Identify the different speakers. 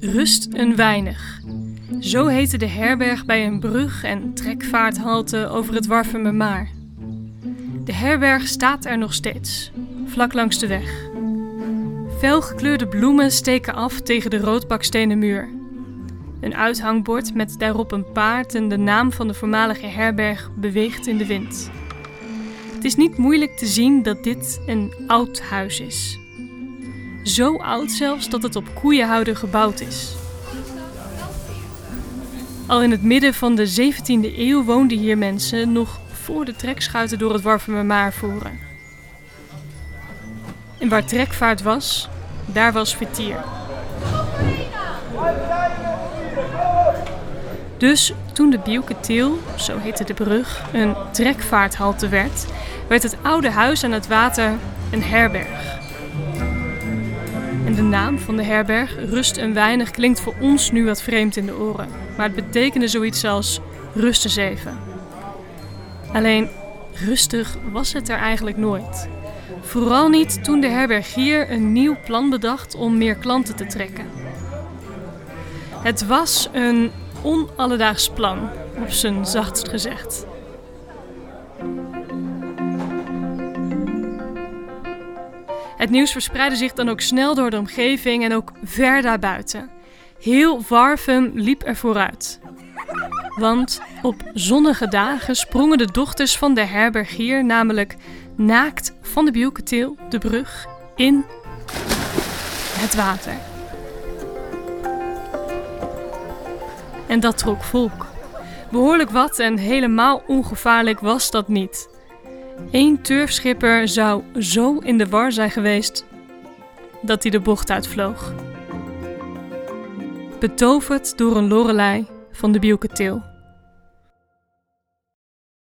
Speaker 1: Rust een weinig. Zo heette de herberg bij een brug en trekvaarthalte over het Warffumermaar. De herberg staat er nog steeds, vlak langs de weg. Felgekleurde bloemen steken af tegen de roodbakstenen muur. Een uithangbord met daarop een paard en de naam van de voormalige herberg beweegt in de wind. Het is niet moeilijk te zien dat dit een oud huis is. Zo oud zelfs dat het op koeienhouder gebouwd is. Al in het midden van de 17e eeuw woonden hier mensen nog voor de trekschuiten door het Warffumermaar voeren. En waar trekvaart was, daar was vertier. Dus toen de Bielke zo heette de brug, een trekvaarthalte werd, werd het oude huis aan het water een herberg. En de naam van de herberg, Rust en Weinig, klinkt voor ons nu wat vreemd in de oren. Maar het betekende zoiets als rust eens even. Alleen rustig was het er eigenlijk nooit. Vooral niet toen de herbergier een nieuw plan bedacht om meer klanten te trekken. Het was een onalledaags plan, op zijn zachtst gezegd. Het nieuws verspreidde zich dan ook snel door de omgeving en ook ver daarbuiten. Heel Warfum liep er vooruit. Want op zonnige dagen sprongen de dochters van de herbergier namelijk naakt van de Bielketeel, de brug, in het water. En dat trok volk. Behoorlijk wat en helemaal ongevaarlijk was dat niet. Eén turfschipper zou zo in de war zijn geweest dat hij de bocht uitvloog. Betoverd door een lorelei van de Bielketil.